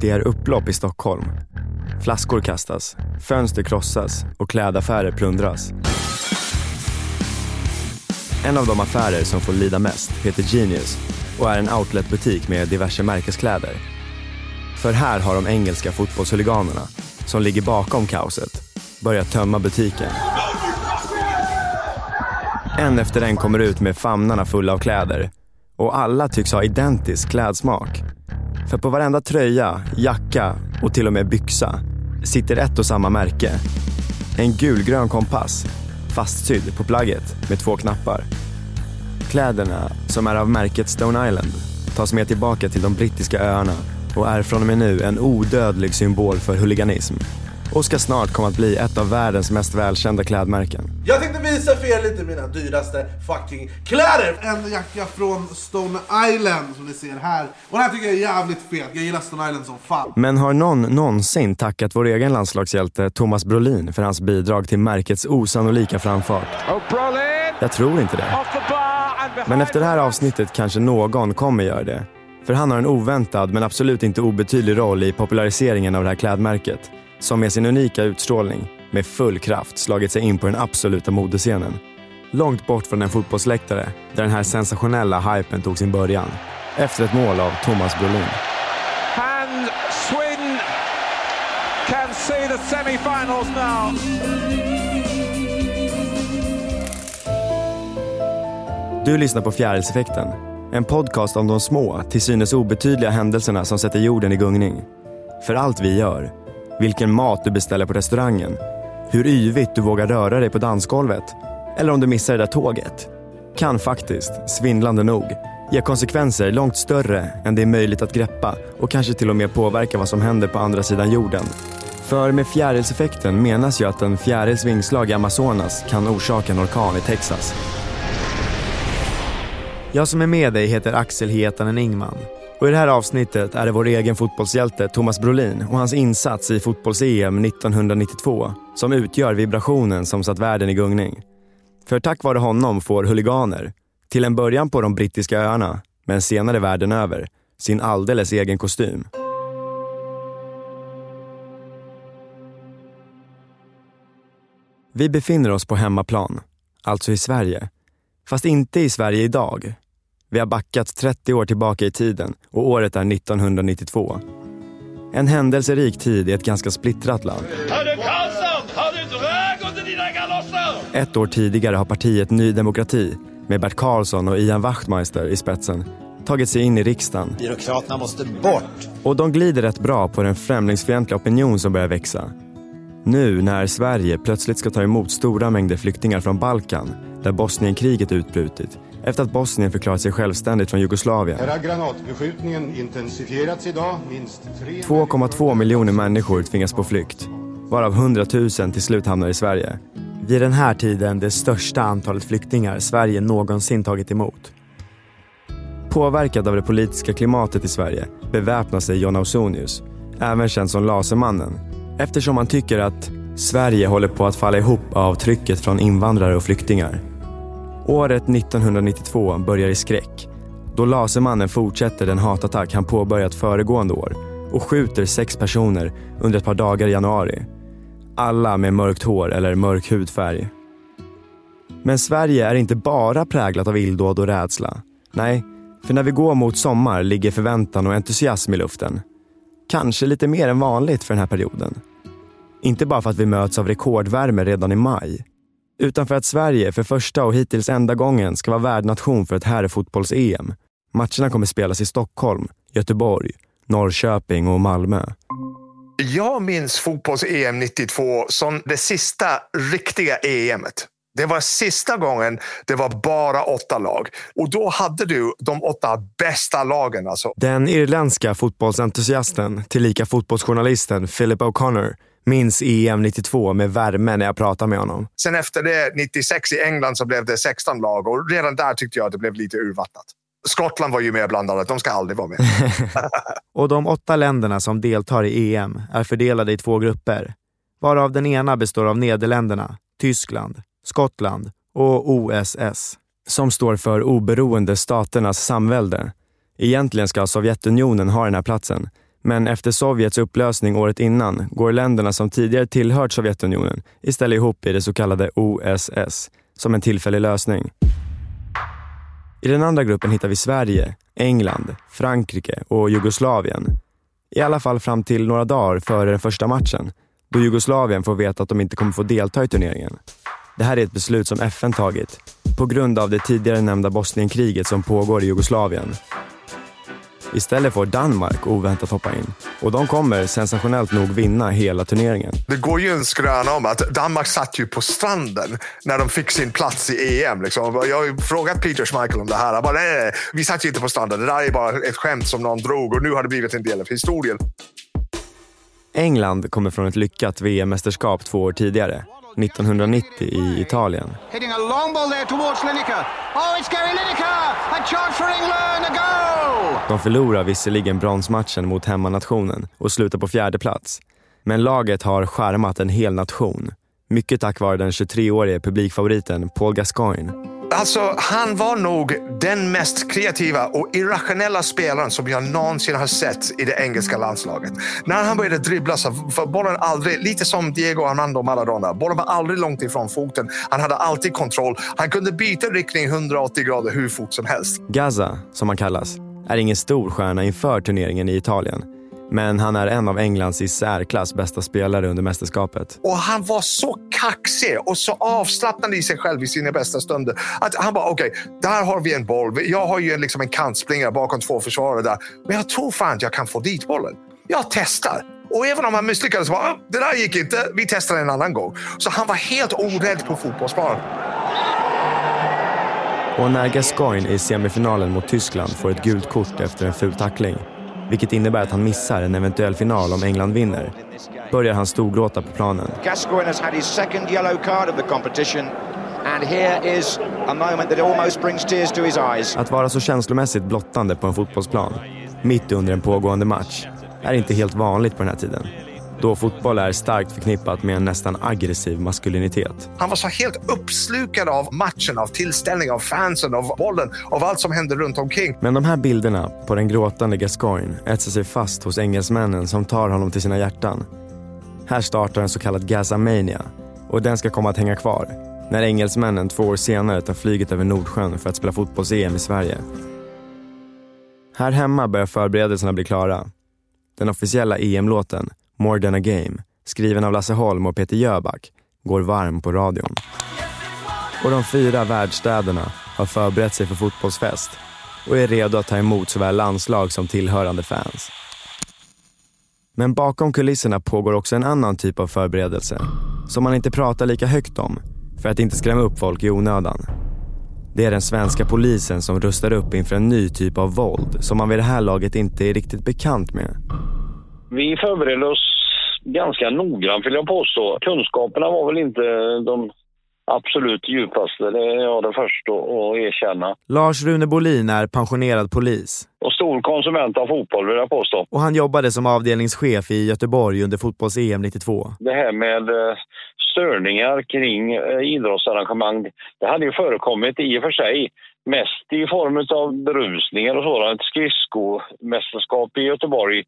Det är upplopp i Stockholm. Flaskor kastas, fönster krossas och klädaffärer plundras. En av de affärer som får lida mest heter Genius och är en outletbutik med diverse märkeskläder. För här har de engelska fotbollshuliganerna, som ligger bakom kaoset, börjat tömma butiken. En efter en kommer ut med famnarna fulla av kläder och alla tycks ha identisk klädsmak. För på varenda tröja, jacka och till och med byxa sitter ett och samma märke. En gulgrön kompass fastsydd på plagget med två knappar. Kläderna, som är av märket Stone Island, tas med tillbaka till de brittiska öarna och är från och med nu en odödlig symbol för huliganism och ska snart komma att bli ett av världens mest välkända klädmärken. Jag tänkte visa för er lite mina dyraste fucking kläder! En jacka från Stone Island som ni ser här. Och den här tycker jag är jävligt fet, jag gillar Stone Island som fan. Men har någon någonsin tackat vår egen landslagshjälte Thomas Brolin för hans bidrag till märkets osannolika framfart? Jag tror inte det. Men efter det här avsnittet kanske någon kommer göra det. För han har en oväntad men absolut inte obetydlig roll i populariseringen av det här klädmärket som med sin unika utstrålning med full kraft slagit sig in på den absoluta modescenen. Långt bort från en fotbollsläktare där den här sensationella hypen tog sin början. Efter ett mål av Thomas Brolin. And Swin can see the semi-finals now. Du lyssnar på Fjärilseffekten. En podcast om de små, till synes obetydliga händelserna som sätter jorden i gungning. För allt vi gör, vilken mat du beställer på restaurangen, hur yvigt du vågar röra dig på dansgolvet eller om du missar det där tåget, kan faktiskt, svindlande nog, ge konsekvenser långt större än det är möjligt att greppa och kanske till och med påverka vad som händer på andra sidan jorden. För med fjärilseffekten menas ju att en fjärils vingslag i Amazonas kan orsaka en orkan i Texas. Jag som är med dig heter Axel Hietanen Ingman. Och i det här avsnittet är det vår egen fotbollshjälte Thomas Brolin och hans insats i fotbolls-EM 1992 som utgör vibrationen som satt världen i gungning. För tack vare honom får huliganer, till en början på de brittiska öarna, men senare världen över, sin alldeles egen kostym. Vi befinner oss på hemmaplan, alltså i Sverige. Fast inte i Sverige idag. Vi har backat 30 år tillbaka i tiden och året är 1992. En händelserik tid i ett ganska splittrat land. Har du Karlsson? Har du drag under dina galosser? Ett år tidigare har partiet Ny Demokrati med Bert Karlsson och Ian Wachtmeister i spetsen tagit sig in i riksdagen. Byråkraterna måste bort. Och de glider rätt bra på den främlingsfientliga opinion som börjar växa. Nu när Sverige plötsligt ska ta emot stora mängder flyktingar från Balkan där Bosnienkriget utbrutit efter att Bosnien förklarat sig självständigt från Jugoslavien. Här har granatbeskjutningen intensifierats idag. Minst tre... 2,2 miljoner människor tvingas på flykt, varav 100 000 till slut hamnar i Sverige. Vid den här tiden det största antalet flyktingar Sverige någonsin tagit emot. Påverkad av det politiska klimatet i Sverige beväpnar sig John Ausonius, även känd som Lasermannen, eftersom han tycker att Sverige håller på att falla ihop av trycket från invandrare och flyktingar. Året 1992 börjar i skräck då Lasermannen fortsätter den hatattack han påbörjat föregående år och skjuter sex personer under ett par dagar i januari. Alla med mörkt hår eller mörk hudfärg. Men Sverige är inte bara präglat av illdåd och rädsla. Nej, För när vi går mot sommar ligger förväntan och entusiasm i luften. Kanske lite mer än vanligt för den här perioden. Inte bara för att vi möts av rekordvärme redan i maj, utan för att Sverige för första och hittills enda gången ska vara värdnation för ett herrfotbolls-EM. Matcherna kommer spelas i Stockholm, Göteborg, Norrköping och Malmö. Jag minns fotbolls-EM 92 som det sista riktiga EMet. Det var sista gången det var bara åtta lag. Och då hade du de åtta bästa lagen. Alltså. Den irländska fotbollsentusiasten, tillika fotbollsjournalisten Philip O'Connor, minns EM 92 med värme när jag pratade med honom. Sen efter det, 96 i England, så blev det 16 lag och redan där tyckte jag att det blev lite urvattnat. Skottland var ju med bland annat. De ska aldrig vara med. och de åtta länderna som deltar i EM är fördelade i två grupper, varav den ena består av Nederländerna, Tyskland, Skottland och OSS, som står för Oberoende Staternas Samvälde. Egentligen ska Sovjetunionen ha den här platsen, men efter Sovjets upplösning året innan går länderna som tidigare tillhört Sovjetunionen istället ihop i det så kallade OSS, som en tillfällig lösning. I den andra gruppen hittar vi Sverige, England, Frankrike och Jugoslavien. I alla fall fram till några dagar före den första matchen, då Jugoslavien får veta att de inte kommer få delta i turneringen. Det här är ett beslut som FN tagit på grund av det tidigare nämnda Bosnienkriget som pågår i Jugoslavien. Istället får Danmark oväntat hoppa in och de kommer sensationellt nog vinna hela turneringen. Det går ju en skröna om att Danmark satt ju på stranden när de fick sin plats i EM. Liksom. Jag har frågat Peter Schmeichel om det här. Han bara, nej, nej, vi satt ju inte på stranden. Det där är bara ett skämt som någon drog och nu har det blivit en del av historien. England kommer från ett lyckat VM-mästerskap två år tidigare 1990 i Italien. Hitting a long ball there towards Lineker. Oh, it's Gary Lineker! A charge for England, a goal! De förlorar visserligen bronsmatchen mot hemmanationen och slutar på fjärde plats. Men laget har skärmat en hel nation. Mycket tack vare den 23-årige publikfavoriten Paul Gascoigne. Alltså, han var nog den mest kreativa och irrationella spelaren som jag någonsin har sett i det engelska landslaget. När han började dribbla så var bollen aldrig, lite som Diego Armando Maradona, bollen var aldrig långt ifrån foten. Han hade alltid kontroll. Han kunde byta riktning 180 grader hur fort som helst. Gaza, som han kallas, är ingen stor stjärna inför turneringen i Italien. Men han är en av Englands i särklass bästa spelare under mästerskapet. Och han var så kaxig och så avslappnad i sig själv i sina bästa stunder. Att han bara, okej, okay, där har vi en boll. Jag har ju liksom en kantspringare bakom två försvarare där. Men jag tror fan att jag kan få dit bollen. Jag testar. Och även om han misslyckades, bara, ah, det där gick inte. Vi testar en annan gång. Så han var helt orädd på fotbollsplanen. Och när Gascoigne i semifinalen mot Tyskland får ett gult kort efter en ful tackling vilket innebär att han missar en eventuell final om England vinner, börjar han storgråta på planen. Gascoigne has had his second yellow card of the competition. And here is a moment that almost brings tears to his eyes. Att vara så känslomässigt blottande på en fotbollsplan, mitt under en pågående match, är inte helt vanligt på den här tiden då fotboll är starkt förknippat med en nästan aggressiv maskulinitet. Han var så helt uppslukad av matchen, av tillställningen, av fansen, av bollen, av allt som hände runt omkring. Men de här bilderna på den gråtande Gascoigne etsar sig fast hos engelsmännen som tar honom till sina hjärtan. Här startar en så kallad Gazamania och den ska komma att hänga kvar när engelsmännen två år senare tar flyget över Nordsjön för att spela fotbolls-EM i Sverige. Här hemma börjar förberedelserna bli klara. Den officiella EM-låten More than a game, skriven av Lasse Holm och Peter Jöback, går varm på radion. Och de fyra världsstäderna har förberett sig för fotbollsfest och är redo att ta emot såväl landslag som tillhörande fans. Men bakom kulisserna pågår också en annan typ av förberedelse som man inte pratar lika högt om för att inte skrämma upp folk i onödan. Det är den svenska polisen som rustar upp inför en ny typ av våld som man vid det här laget inte är riktigt bekant med. Vi förberedde oss ganska noggrant vill jag påstå. Kunskaperna var väl inte de absolut djupaste, det är jag det först att erkänna. Lars Rune Bolin är pensionerad polis. Och stor konsument av fotboll vill jag påstå. Och han jobbade som avdelningschef i Göteborg under fotbolls-EM 92. Det här med eh, störningar kring eh, idrottsarrangemang, det hade ju förekommit i och för sig. Mest i form av berusningar och sådant. Skridskomästerskap i Göteborg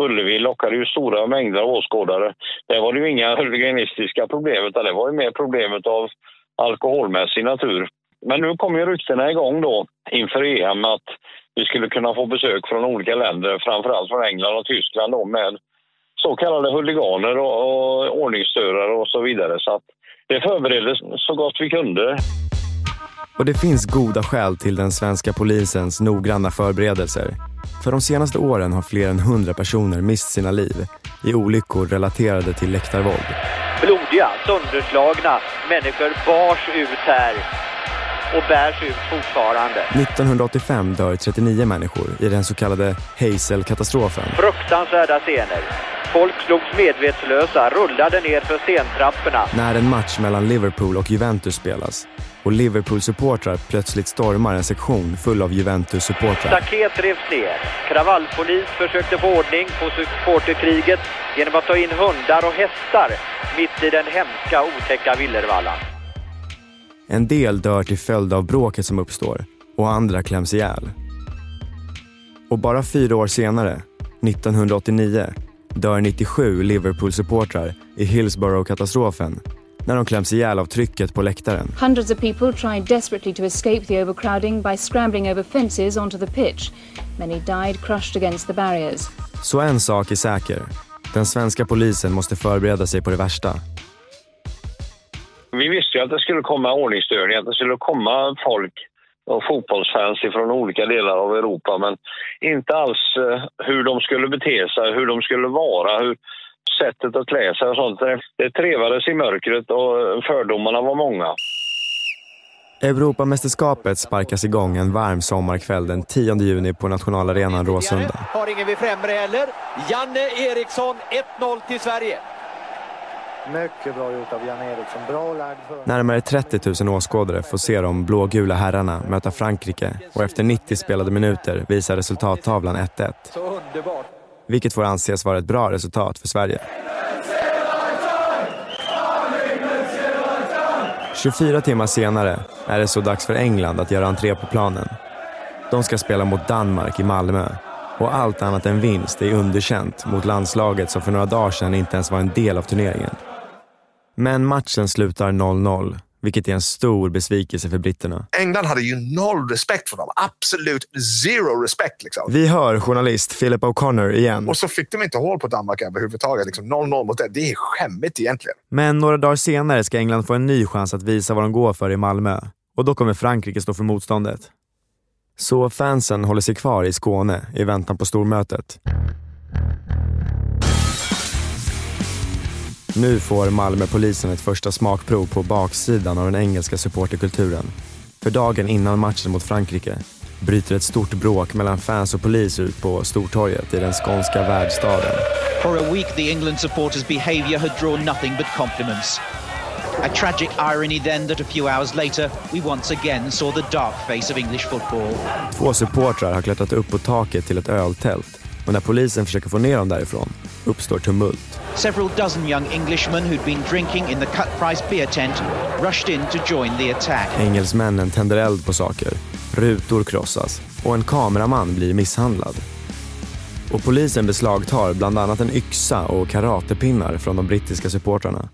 Ullevi lockade ju stora mängder av åskådare. Där var det ju inga huliganistiska problem utan det var ju mer problemet av alkoholmässig natur. Men nu kom ju ryktena igång då inför EM att vi skulle kunna få besök från olika länder, framförallt från England och Tyskland då, med så kallade huliganer och, och ordningsstörare och så vidare. Så att det förbereddes så gott vi kunde. Och det finns goda skäl till den svenska polisens noggranna förberedelser. För de senaste åren har fler än 100 personer mist sina liv i olyckor relaterade till läktarvåld. Blodiga, sönderslagna människor bars ut här och bärs ut fortfarande. 1985 dör 39 människor i den så kallade Hazel-katastrofen. Fruktansvärda scener. Folk slogs medvetslösa, rullade ner för scentrapporna. När en match mellan Liverpool och Juventus spelas och Liverpool-supportrar plötsligt stormar en sektion full av Juventus-supportrar. Staket revs ner. Kravallpolis försökte få ordning på supporterkriget genom att ta in hundar och hästar mitt i den hemska otäcka villervallan. En del dör till följd av bråket som uppstår och andra kläms ihjäl. Och bara fyra år senare, 1989, dör 97 Liverpool-supportrar i Hillsborough-katastrofen när de kläms ihjäl av trycket på läktaren. Hundreds of people tried desperately to escape the overcrowding by scrambling over fences onto the pitch. Many died crushed against the barriers. Så en sak är säker. Den svenska polisen måste förbereda sig på det värsta. Vi visste ju att det skulle komma ordningsstörningar, att det skulle komma folk och fotbollsfans från olika delar av Europa, men inte alls eh, hur de skulle bete sig, hur de skulle vara, hur sättet att klä sig och sånt. Det trevades i mörkret och fördomarna var många. Europamästerskapet sparkas igång en varm sommarkväll den 10 juni på nationalarenan Råsunda. Har ingen vid främre heller. Janne Eriksson, 1-0 till Sverige. Mycket bra gjort av Janne Eriksson. Bra lagd för Närmare 30 000 åskådare får se de blågula herrarna möta Frankrike och efter 90 spelade minuter visar resultattavlan 1-1. Så underbart. Vilket får anses vara ett bra resultat för Sverige. 24 timmar senare är det så dags för England att göra entré på planen. De ska spela mot Danmark i Malmö och allt annat än vinst är underkänt mot landslaget som för några dagar sedan inte ens var en del av turneringen. Men matchen slutar 0-0, vilket är en stor besvikelse för britterna. England hade ju noll respekt för dem. Absolut zero respect. Liksom. Vi hör journalist Philip O'Connor igen. Och så fick de inte hål på Danmark överhuvudtaget. Liksom 0-0 mot det. Det är skämmigt egentligen. Men några dagar senare ska England få en ny chans att visa vad de går för i Malmö. Och då kommer Frankrike stå för motståndet. Så fansen håller sig kvar i Skåne i väntan på stormötet. Nu får Malmöpolisen ett första smakprov på baksidan av den engelska supporterkulturen. För dagen innan matchen mot Frankrike bryter ett stort bråk mellan fans och polis ut på Stortorget i den skånska värdstaden. For a week the England supporters' behaviour had drawn nothing but compliments. A tragic irony then that a few hours later we once again saw the dark face of English football. Två supportrar har klättrat upp på taket till ett öltält och när polisen försöker få ner dem därifrån uppstår tumult. Several dozen young Englishmen who'd been drinking in the cut price beer tent rushed in to join the attack. Engelsmännen tänder eld på saker, rutor krossas och en kameraman blir misshandlad. Och polisen beslagtar bland annat en yxa och karatepinnar från de brittiska supportrarna.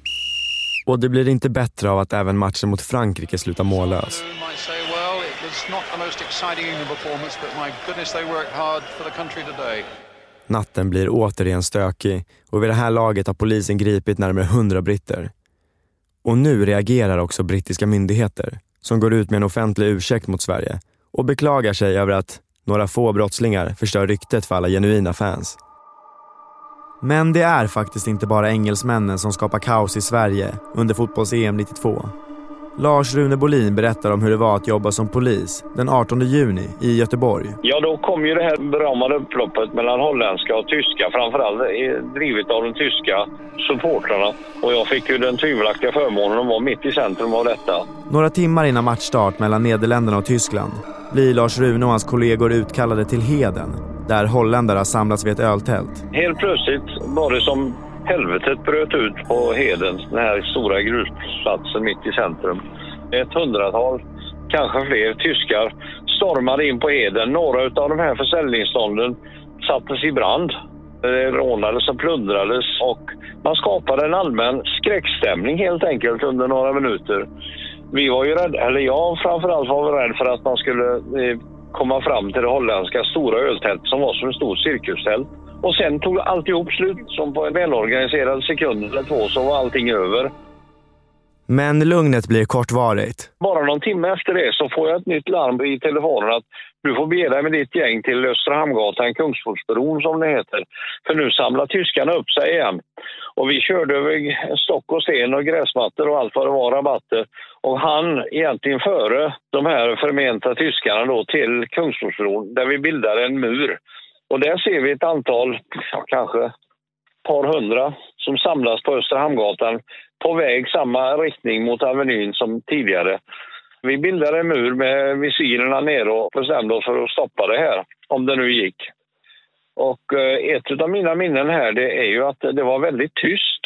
Och det blir inte bättre av att även matchen mot Frankrike slutar mållös. Natten blir återigen stökig och vid det här laget har polisen gripit närmare 100 britter. Och nu reagerar också brittiska myndigheter som går ut med en offentlig ursäkt mot Sverige och beklagar sig över att några få brottslingar förstör ryktet för alla genuina fans. Men det är faktiskt inte bara engelsmännen som skapar kaos i Sverige under fotbolls-EM 92. Lars Rune Bolin berättar om hur det var att jobba som polis den 18 juni i Göteborg. Ja, då kom ju det här beramade upploppet mellan holländska och tyska, framförallt drivet av de tyska supportrarna. Och jag fick ju den tvivelaktiga förmånen att vara mitt i centrum av detta. Några timmar innan matchstart mellan Nederländerna och Tyskland blir Lars Rune och hans kollegor utkallade till Heden, där holländare har samlats vid ett öltält. Helt plötsligt var det som helvetet bröt ut på Heden, den här stora grusplatsen mitt i centrum. Ett hundratal, kanske fler, tyskar stormade in på Heden. Några av de här försäljningsstånden sattes i brand. Det rånades och plundrades och man skapade en allmän skräckstämning helt enkelt under några minuter. Vi var ju rädda, eller jag framförallt var rädd för att man skulle eh, komma fram till det holländska stora öltältet som var som ett stort cirkustält. Och sen tog alltihop slut. Som på en välorganiserad sekund eller två så var allting över. Men lugnet blir kortvarigt. Bara någon timme efter det så får jag ett nytt larm i telefonen att du får bege dig med ditt gäng till Östra Hamngatan, Kungsportsbron som det heter. För nu samlar tyskarna upp sig igen. Och vi körde över stock och sten och gräsmattor och allt vad det var, rabatter. Och han egentligen före de här förmenta tyskarna då till Kungsportsbron där vi bildade en mur. Och där ser vi ett antal, ja, kanske ett par hundra som samlas på Östra Hamngatan på väg samma riktning mot Avenyn som tidigare. Vi bildade en mur med visirerna nere och bestämde oss för att stoppa det här, om det nu gick. Och eh, ett av mina minnen här det är ju att det var väldigt tyst.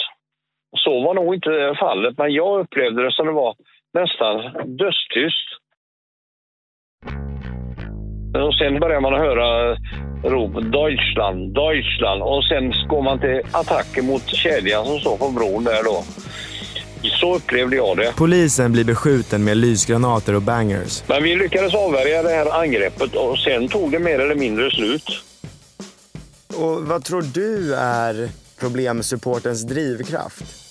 Så var nog inte fallet, men jag upplevde det som det var nästan dödstyst. Och sen börjar man höra rop Deutschland, Deutschland och sen går man till attacker mot kedjan som står på bron där då. Så upplevde jag det. Polisen blir beskjuten med lysgranater och bangers. Men vi lyckades avvärja det här angreppet och sen tog det mer eller mindre slut. Och vad tror du är problemsupportens drivkraft?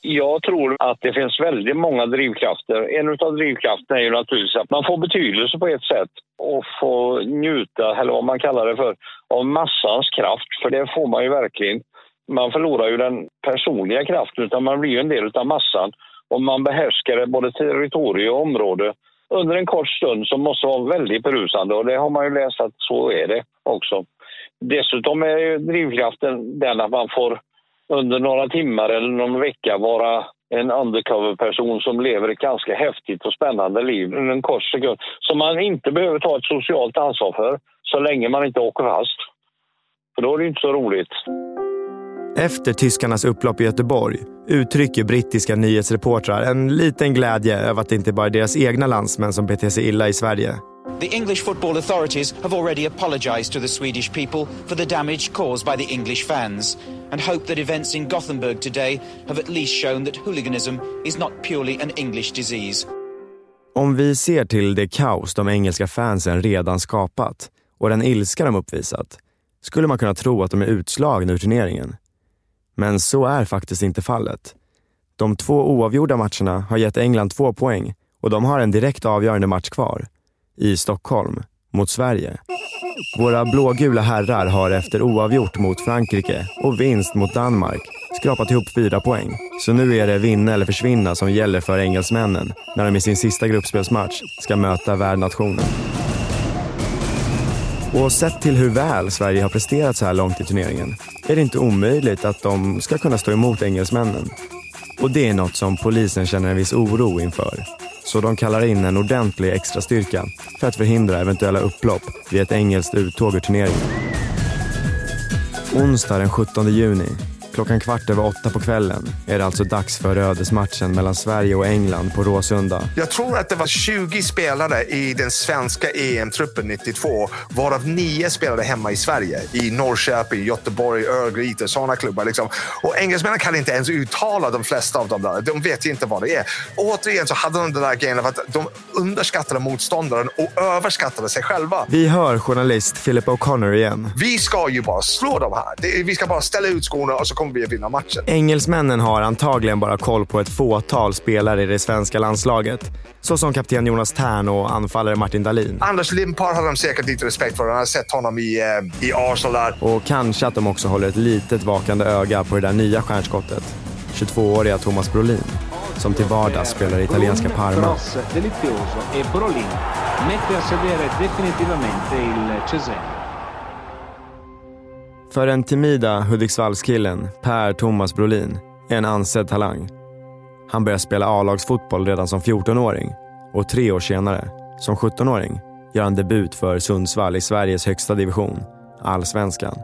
Jag tror att det finns väldigt många drivkrafter. En av drivkrafterna är ju naturligtvis att man får betydelse på ett sätt och får njuta, eller vad man kallar det för, av massans kraft. För det får man ju verkligen. Man förlorar ju den personliga kraften utan man blir ju en del av massan. Och man behärskar både territorium och område under en kort stund som måste vara väldigt berusande och det har man ju läst att så är det också. Dessutom är ju drivkraften den att man får under några timmar eller någon vecka vara en undercover-person som lever ett ganska häftigt och spännande liv under en kort sekund som man inte behöver ta ett socialt ansvar för så länge man inte åker fast. För då är det inte så roligt. Efter tyskarnas upplopp i Göteborg uttrycker brittiska nyhetsreportrar en liten glädje över att det inte bara är deras egna landsmän som beter sig illa i Sverige. The English football authorities have already apologised to the Swedish people for the damage caused by the English fans and hope that events in Gothenburg today have at least shown that hooliganism is not purely an English disease. Om vi ser till det kaos de engelska fansen redan skapat och den ilska de uppvisat skulle man kunna tro att de är utslagna ur turneringen. Men så är faktiskt inte fallet. De två oavgjorda matcherna har gett England två poäng och de har en direkt avgörande match kvar i Stockholm mot Sverige. Våra blågula herrar har efter oavgjort mot Frankrike och vinst mot Danmark skrapat ihop fyra poäng. Så nu är det vinna eller försvinna som gäller för engelsmännen när de i sin sista gruppspelsmatch ska möta värdnationen. Och sett till hur väl Sverige har presterat så här långt i turneringen är det inte omöjligt att de ska kunna stå emot engelsmännen. Och det är något som polisen känner en viss oro inför. Så de kallar in en ordentlig extra styrka för att förhindra eventuella upplopp vid ett engelskt uttåg ur turneringen. Onsdag den 17 juni Klockan kvart över åtta på kvällen är det alltså dags för ödesmatchen mellan Sverige och England på Råsunda. Jag tror att det var 20 spelare i den svenska EM-truppen 92, varav nio spelade hemma i Sverige. I Norrköping, Göteborg, Örgryte, sådana klubbar. Liksom. Och engelsmännen kan inte ens uttala de flesta av dem där. De vet inte vad det är. Återigen så hade de den där grejen att de underskattade motståndaren och överskattade sig själva. Vi hör journalist Philip O'Connor igen. Vi ska ju bara slå dem här. Vi ska bara ställa ut skorna och så kommer vi att vinna matchen. Engelsmännen har antagligen bara koll på ett fåtal spelare i det svenska landslaget. Så som kapten Jonas Tern och anfallare Martin Dahlin. Anders Limpar har de säkert lite respekt för. Han har sett honom i, eh, i Arsenal där. Och kanske att de också håller ett litet vakande öga på det där nya stjärnskottet. 22-åriga Thomas Brolin, som till vardags spelar i italienska Parma. Brolin mette a sedere definitivamente il Cesena. För den timida Hudiksvallskillen Per Thomas Brolin är en ansedd talang. Han börjar spela A-lagsfotboll redan som 14-åring och tre år senare, som 17-åring, gör han debut för Sundsvall i Sveriges högsta division, allsvenskan.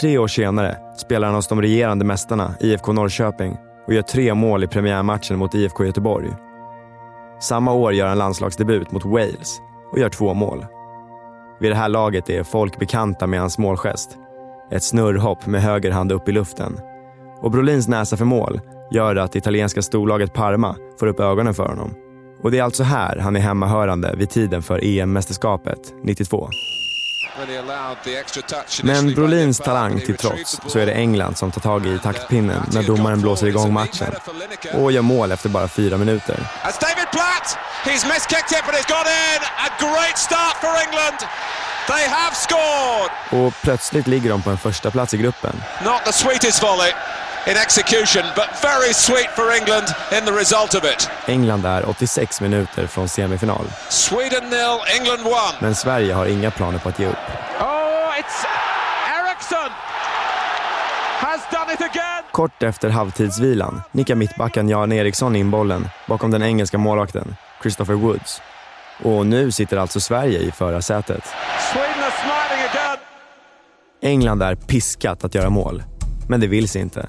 Tre år senare spelar han hos de regerande mästarna IFK Norrköping och gör tre mål i premiärmatchen mot IFK Göteborg. Samma år gör han landslagsdebut mot Wales och gör två mål. Vid det här laget är folk bekanta med hans målgest ett snurrhopp med höger hand upp i luften. Och Brolins näsa för mål gör att italienska storlaget Parma får upp ögonen för honom Och det är alltså här han är hemmahörande vid tiden för EM-mästerskapet 92. Men Brolins talang till trots så är det England som tar tag i taktpinnen när domaren blåser igång matchen och gör mål efter bara fyra minuter. David Platt, he's miskicked it but it's got in. A great start for England. They have scored. Och plötsligt ligger de på en första plats i gruppen. Not the sweetest volley in execution, but very sweet for England in the result of it. England är 86 minuter från semifinal. Sweden nil, England one. Men Sverige har inga planer på att ge upp. Oh, it's Eriksson has done it again. Kort efter halvtidsvilan nickar mittbacken Jan Eriksson in bollen bakom den engelska målvakten Christopher Woods. Och nu sitter alltså Sverige i förarsätet. England är piskat att göra mål, men det vill sig inte.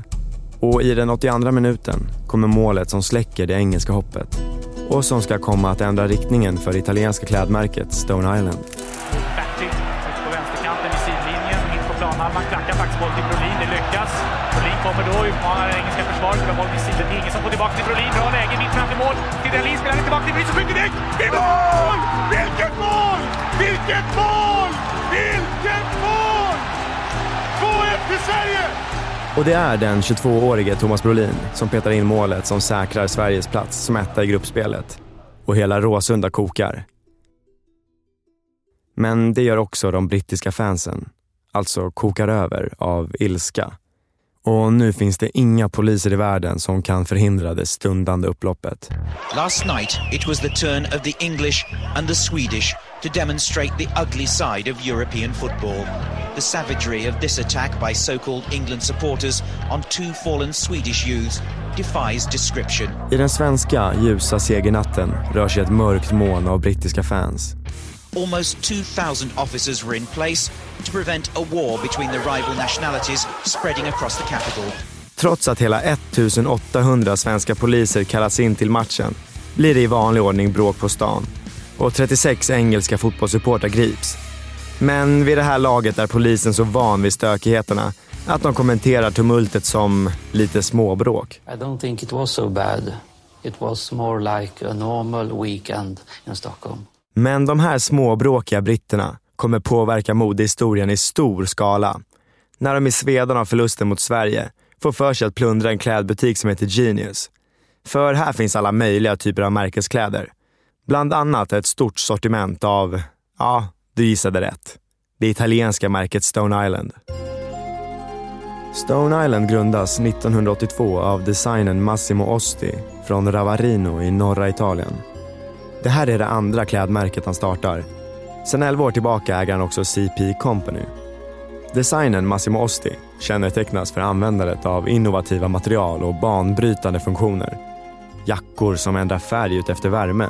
Och i den 82 minuten kommer målet som släcker det engelska hoppet och som ska komma att ändra riktningen för det italienska klädmärket Stone Island. Bertil ute på vänsterkanten i sidlinjen, mitt på planhalvan, klackar faktiskt boll till Brolin, det lyckas. Brolin kommer då, utmanar det engelska försvaret, bra boll sidan, ingen som får tillbaka till Brolin, bra mål. Till Dahlin spelar den tillbaka till Brynäs och skjuter direkt! I mål! Vilket mål! Vilket mål! Vilket mål! 2-1 till Sverige! Och det är den 22-årige Thomas Brolin som petar in målet som säkrar Sveriges plats som etta i gruppspelet. Och hela Råsunda kokar. Men det gör också de brittiska fansen. Alltså kokar över av ilska. Och nu finns det inga poliser i världen som kan förhindra det stundande upploppet. Last night, it was the turn of the English and the Swedish to demonstrate the ugly side of European football. The savagery of this attack by so-called England supporters on two fallen Swedish youths defies description. I den svenska ljusa segernatten rör sig ett mörkt moln av brittiska fans. Almost 2,000 officers were in place to prevent a war between the rival nationalities spreading across the capital. Trots att hela 1800 svenska poliser kallas in till matchen blir det i vanlig ordning bråk på stan och 36 engelska fotbollssupportrar grips. Men vid det här laget är polisen så van vid stökigheterna att de kommenterar tumultet som lite småbråk. I don't think it was so bad. It was more like a normal weekend in Stockholm. Men de här småbråkiga britterna kommer påverka modehistorien i stor skala. När de i svedan av förlusten mot Sverige får för sig att plundra en klädbutik som heter Genius. För här finns alla möjliga typer av märkeskläder. Bland annat ett stort sortiment av, ja, du gissade rätt. Det italienska märket Stone Island. Stone Island grundas 1982 av designern Massimo Osti från Ravarino i norra Italien. Det här är det andra klädmärket han startar. Sen 11 år tillbaka äger han också CP Company. Designen Massimo Osti kännetecknas för användandet av innovativa material och banbrytande funktioner. Jackor som ändrar färg ut efter värme,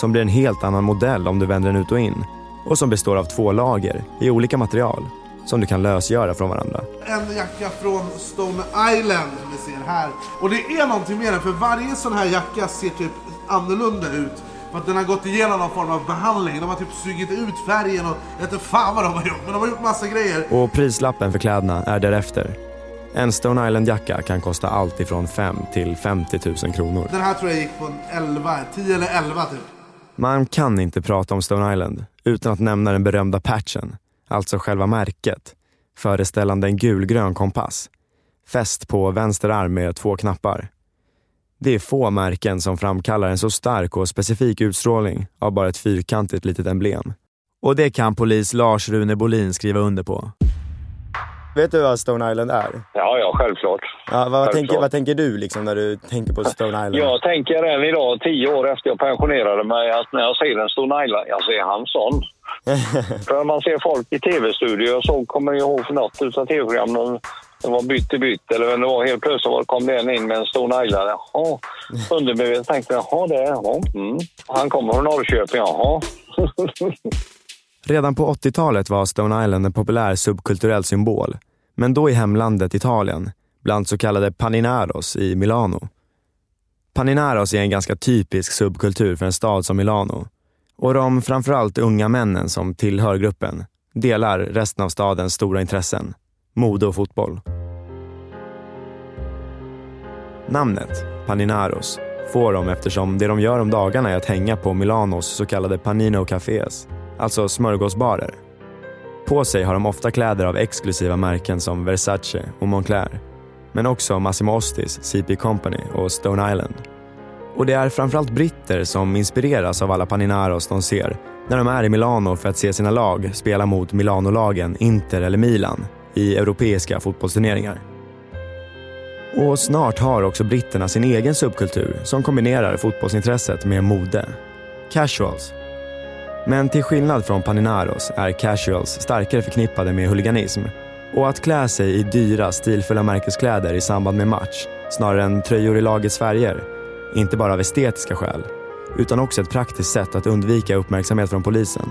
som blir en helt annan modell om du vänder den ut och in och som består av två lager i olika material som du kan lösgöra från varandra. En jacka från Stone Island vi ni ser här. Och det är någonting med den, för varje sån här jacka ser typ annorlunda ut. För att den har gått igenom någon form av behandling. De har typ sugit ut färgen och jag vet inte fan vad de har gjort. Men de har gjort massa grejer. Och prislappen för kläderna är därefter. En Stone Island-jacka kan kosta allt ifrån 5 till 50 000 kronor. Den här tror jag gick på en 11, 10 eller 11 typ. Man kan inte prata om Stone Island utan att nämna den berömda patchen, alltså själva märket, föreställande en gulgrön kompass, fäst på vänster arm med två knappar. Det är få märken som framkallar en så stark och specifik utstrålning av bara ett fyrkantigt litet emblem. Och det kan polis Lars Rune Bolin skriva under på. Vet du vad Stone Island är? Ja, ja, självklart. Ja, vad, Självklart. tänker, vad tänker du liksom när du tänker på Stone Island? Jag tänker än idag, tio år efter jag pensionerade mig, att när jag ser en Stone Island, jag ser han sån. För när man ser folk i tv-studior så kommer jag ihåg för något utav tv-program, de, de var bytt i bytt eller vem det var, helt plötsligt var- kom det en in med en Stone Island. Jaha, undermedvetet tänkte jag, jaha det, jaha. Mm. Han kommer från Norrköping, jaha. Redan på 80-talet var Stone Island en populär subkulturell symbol, men då i hemlandet Italien, bland så kallade paninaros i Milano. Paninaros är en ganska typisk subkultur för en stad som Milano. Och de framförallt unga männen som tillhör gruppen delar resten av stadens stora intressen, mode och fotboll. Namnet, Paninaros, får de eftersom det de gör om dagarna är att hänga på Milanos så kallade Panino Cafés, alltså smörgåsbarer. På sig har de ofta kläder av exklusiva märken som Versace och Moncler, men också Massimo Ostis, CP Company och Stone Island. Och det är framförallt britter som inspireras av alla paninaros de ser när de är i Milano för att se sina lag spela mot Milanolagen Inter eller Milan i europeiska fotbollsturneringar. Och snart har också britterna sin egen subkultur som kombinerar fotbollsintresset med mode. Casuals. Men till skillnad från paninaros är casuals starkare förknippade med huliganism och att klä sig i dyra, stilfulla märkeskläder i samband med match snarare än tröjor i lagets färger. Inte bara av estetiska skäl, utan också ett praktiskt sätt att undvika uppmärksamhet från polisen.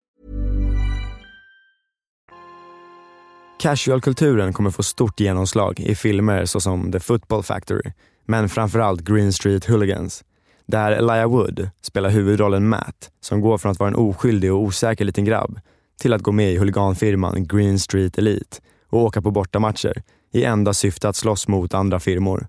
Casual-kulturen kommer få stort genomslag i filmer såsom The Football Factory, men framförallt Green Street Hooligans, där Elijah Wood spelar huvudrollen Matt, som går från att vara en oskyldig och osäker liten grabb till att gå med i huliganfirman Green Street Elite och åka på bortamatcher i enda syfte att slåss mot andra firmor.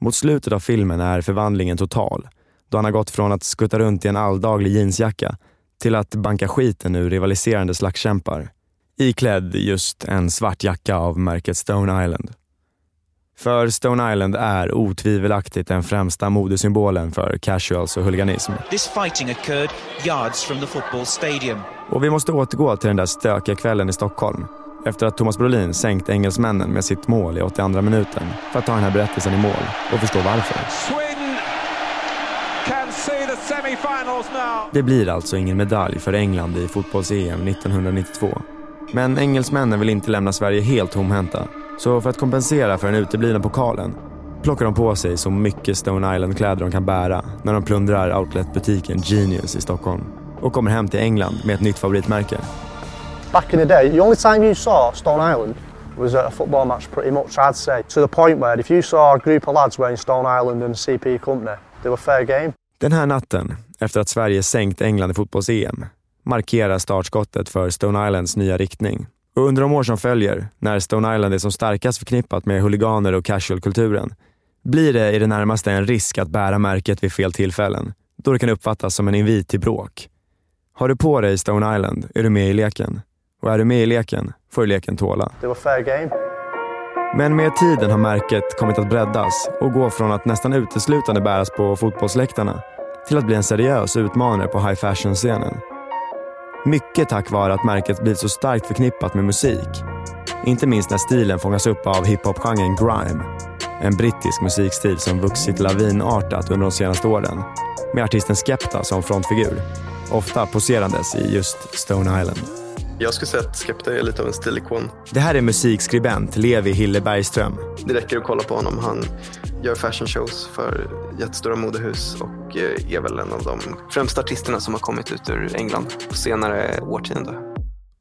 Mot slutet av filmen är förvandlingen total, då han har gått från att skutta runt i en alldaglig jeansjacka till att banka skiten ur rivaliserande slagskämpar iklädd just en svart jacka av märket Stone Island. För Stone Island är otvivelaktigt den främsta modesymbolen för casuals och huliganism. This fighting occurred yards from the football stadium. Och vi måste återgå till den där stökiga kvällen i Stockholm efter att Thomas Brolin sänkt engelsmännen med sitt mål i 82 minuten för att ta den här berättelsen i mål och förstå varför. Det blir alltså ingen medalj för England i fotbolls-EM 1992 men engelsmännen vill inte lämna Sverige helt tomhänta. Så för att kompensera för den uteblivna pokalen plockar de på sig så mycket Stone Island-kläder de kan bära när de plundrar outletbutiken Genius i Stockholm och kommer hem till England med ett nytt favoritmärke. Back in the day, the only time you saw Stone Island was at a football match pretty much, I'd say. To the point where if you saw a group of lads wearing Stone Island and CP Company, they were fair game. Den här natten, efter att Sverige sänkt England i fotbolls-EM, markerar startskottet för Stone Islands nya riktning. Och under de år som följer, när Stone Island är som starkast förknippat med huliganer och casualkulturen, blir det i det närmaste en risk att bära märket vid fel tillfällen, då det kan uppfattas som en invit till bråk. Har du på dig Stone Island är du med i leken. Och är du med i leken får du leken tåla. Det var fair game. Men med tiden har märket kommit att breddas och gå från att nästan uteslutande bäras på fotbollsläktarna till att bli en seriös utmanare på high fashion-scenen. Mycket tack vare att märket blivit så starkt förknippat med musik. Inte minst när stilen fångas upp av hiphop-genren grime. En brittisk musikstil som vuxit lavinartat under de senaste åren. Med artisten Skepta som frontfigur. Ofta poserandes i just Stone Island. Jag skulle säga att Skepta är lite av en stilikon. Det här är musikskribent Levi Hille Bergström. Det räcker att kolla på honom. Han gör fashion shows för jättestora modehus och eh, är väl en av de främsta artisterna som har kommit ut ur England på senare årtionde.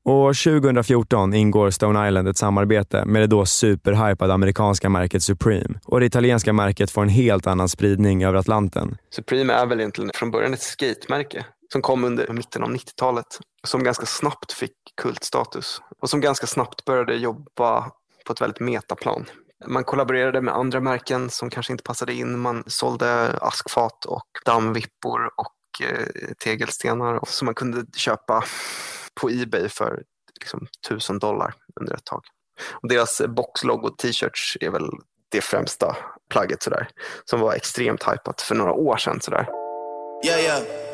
År 2014 ingår Stone Island ett samarbete med det då superhypade amerikanska märket Supreme och det italienska märket får en helt annan spridning över Atlanten. Supreme är väl egentligen från början ett skatemärke som kom under mitten av 90-talet som ganska snabbt fick kultstatus och som ganska snabbt började jobba på ett väldigt metaplan. Man kollaborerade med andra märken som kanske inte passade in. Man sålde askfat och dammvippor och eh, tegelstenar som man kunde köpa på Ebay för liksom, tusen dollar under ett tag. Och deras boxlogo t-shirts är väl det främsta plagget sådär. Som var extremt hypat för några år sedan sådär. Yeah. Yeah.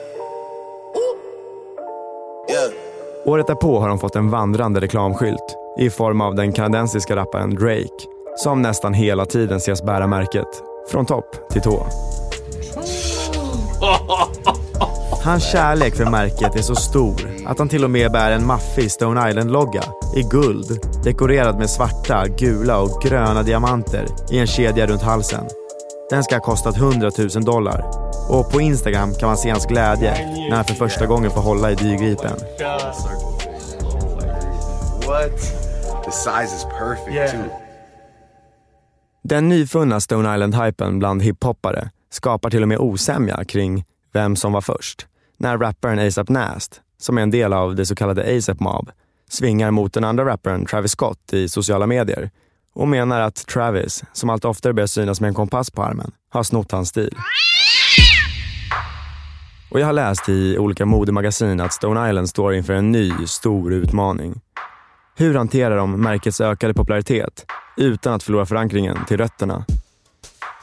Året därpå har de fått en vandrande reklamskylt i form av den kanadensiska rapparen Drake som nästan hela tiden ses bära märket från topp till tå. Hans kärlek för märket är så stor att han till och med bär en maffig Stone Island-logga i guld dekorerad med svarta, gula och gröna diamanter i en kedja runt halsen. Den ska ha kostat 100 000 dollar och på Instagram kan man se hans glädje när han för första gången får hålla i dyrgripen. What? The size is perfect too. Den nyfunna Stone Island-hypen bland hiphoppare skapar till och med osämja kring vem som var först. När rapparen ASAP Nast, som är en del av det så kallade ASAP Mob, svingar mot den andra rapparen Travis Scott i sociala medier och menar att Travis, som allt oftare börjar synas med en kompass på armen, har snott hans stil. Och jag har läst i olika modemagasin att Stone Island står inför en ny stor utmaning. Hur hanterar de märkets ökade popularitet utan att förlora förankringen till rötterna?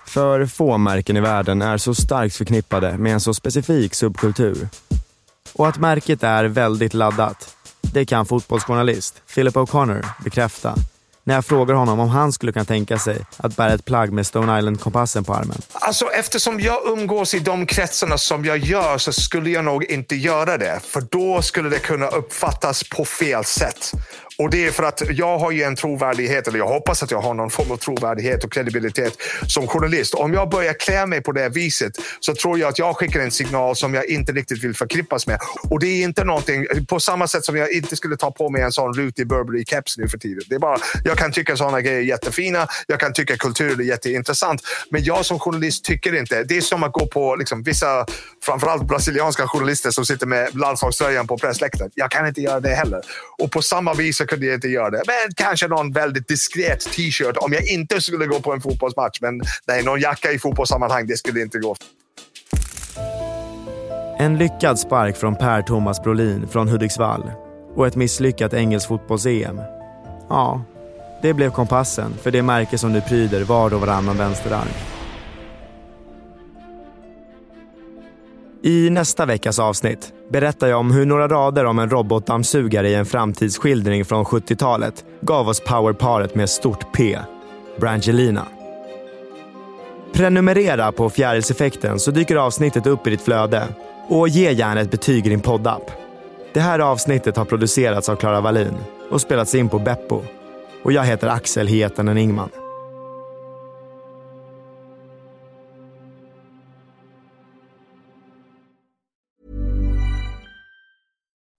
För få märken i världen är så starkt förknippade med en så specifik subkultur. Och att märket är väldigt laddat, det kan fotbollsjournalist Philip O'Connor bekräfta när jag frågar honom om han skulle kunna tänka sig att bära ett plagg med Stone Island-kompassen på armen. Alltså eftersom jag umgås i de kretsarna som jag gör så skulle jag nog inte göra det. För då skulle det kunna uppfattas på fel sätt. Och det är för att jag har ju en trovärdighet, eller jag hoppas att jag har någon form av trovärdighet och kredibilitet som journalist. Om jag börjar klä mig på det viset så tror jag att jag skickar en signal som jag inte riktigt vill förknippas med. Och det är inte någonting, på samma sätt som jag inte skulle ta på mig en sån rutig Burberry-keps nu för tiden. Det är bara, jag kan tycka sådana grejer är jättefina, jag kan tycka kultur är jätteintressant. Men jag som journalist tycker inte. Det är som att gå på liksom, vissa, framförallt brasilianska journalister som sitter med landslagströjan på pressläktaren. Jag kan inte göra det heller. Och på samma vis så kunde jag inte göra det. Men kanske någon väldigt diskret t-shirt om jag inte skulle gå på en fotbollsmatch. Men nej, någon jacka i fotbollssammanhang, det skulle inte gå. En lyckad spark från Per-Thomas Brolin från Hudiksvall och ett misslyckat engelskt fotbolls-EM. Ja, det blev kompassen för det märke som nu pryder var och varannan vänsterarm. I nästa veckas avsnitt berättar jag om hur några rader om en robotdammsugare i en framtidsskildring från 70-talet gav oss powerparet med stort P, Brangelina. Prenumerera på Fjärilseffekten så dyker avsnittet upp i ditt flöde och ge gärna ett betyg i din poddapp. Det här avsnittet har producerats av Klara Wallin och spelats in på Beppo. Och jag heter Axel Hietanen Ingman.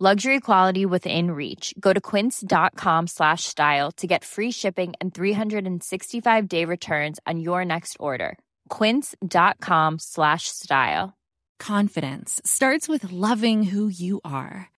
Luxury quality within reach. Go to quince.com slash style to get free shipping and 365 day returns on your next order. Quince.com slash style. Confidence starts with loving who you are.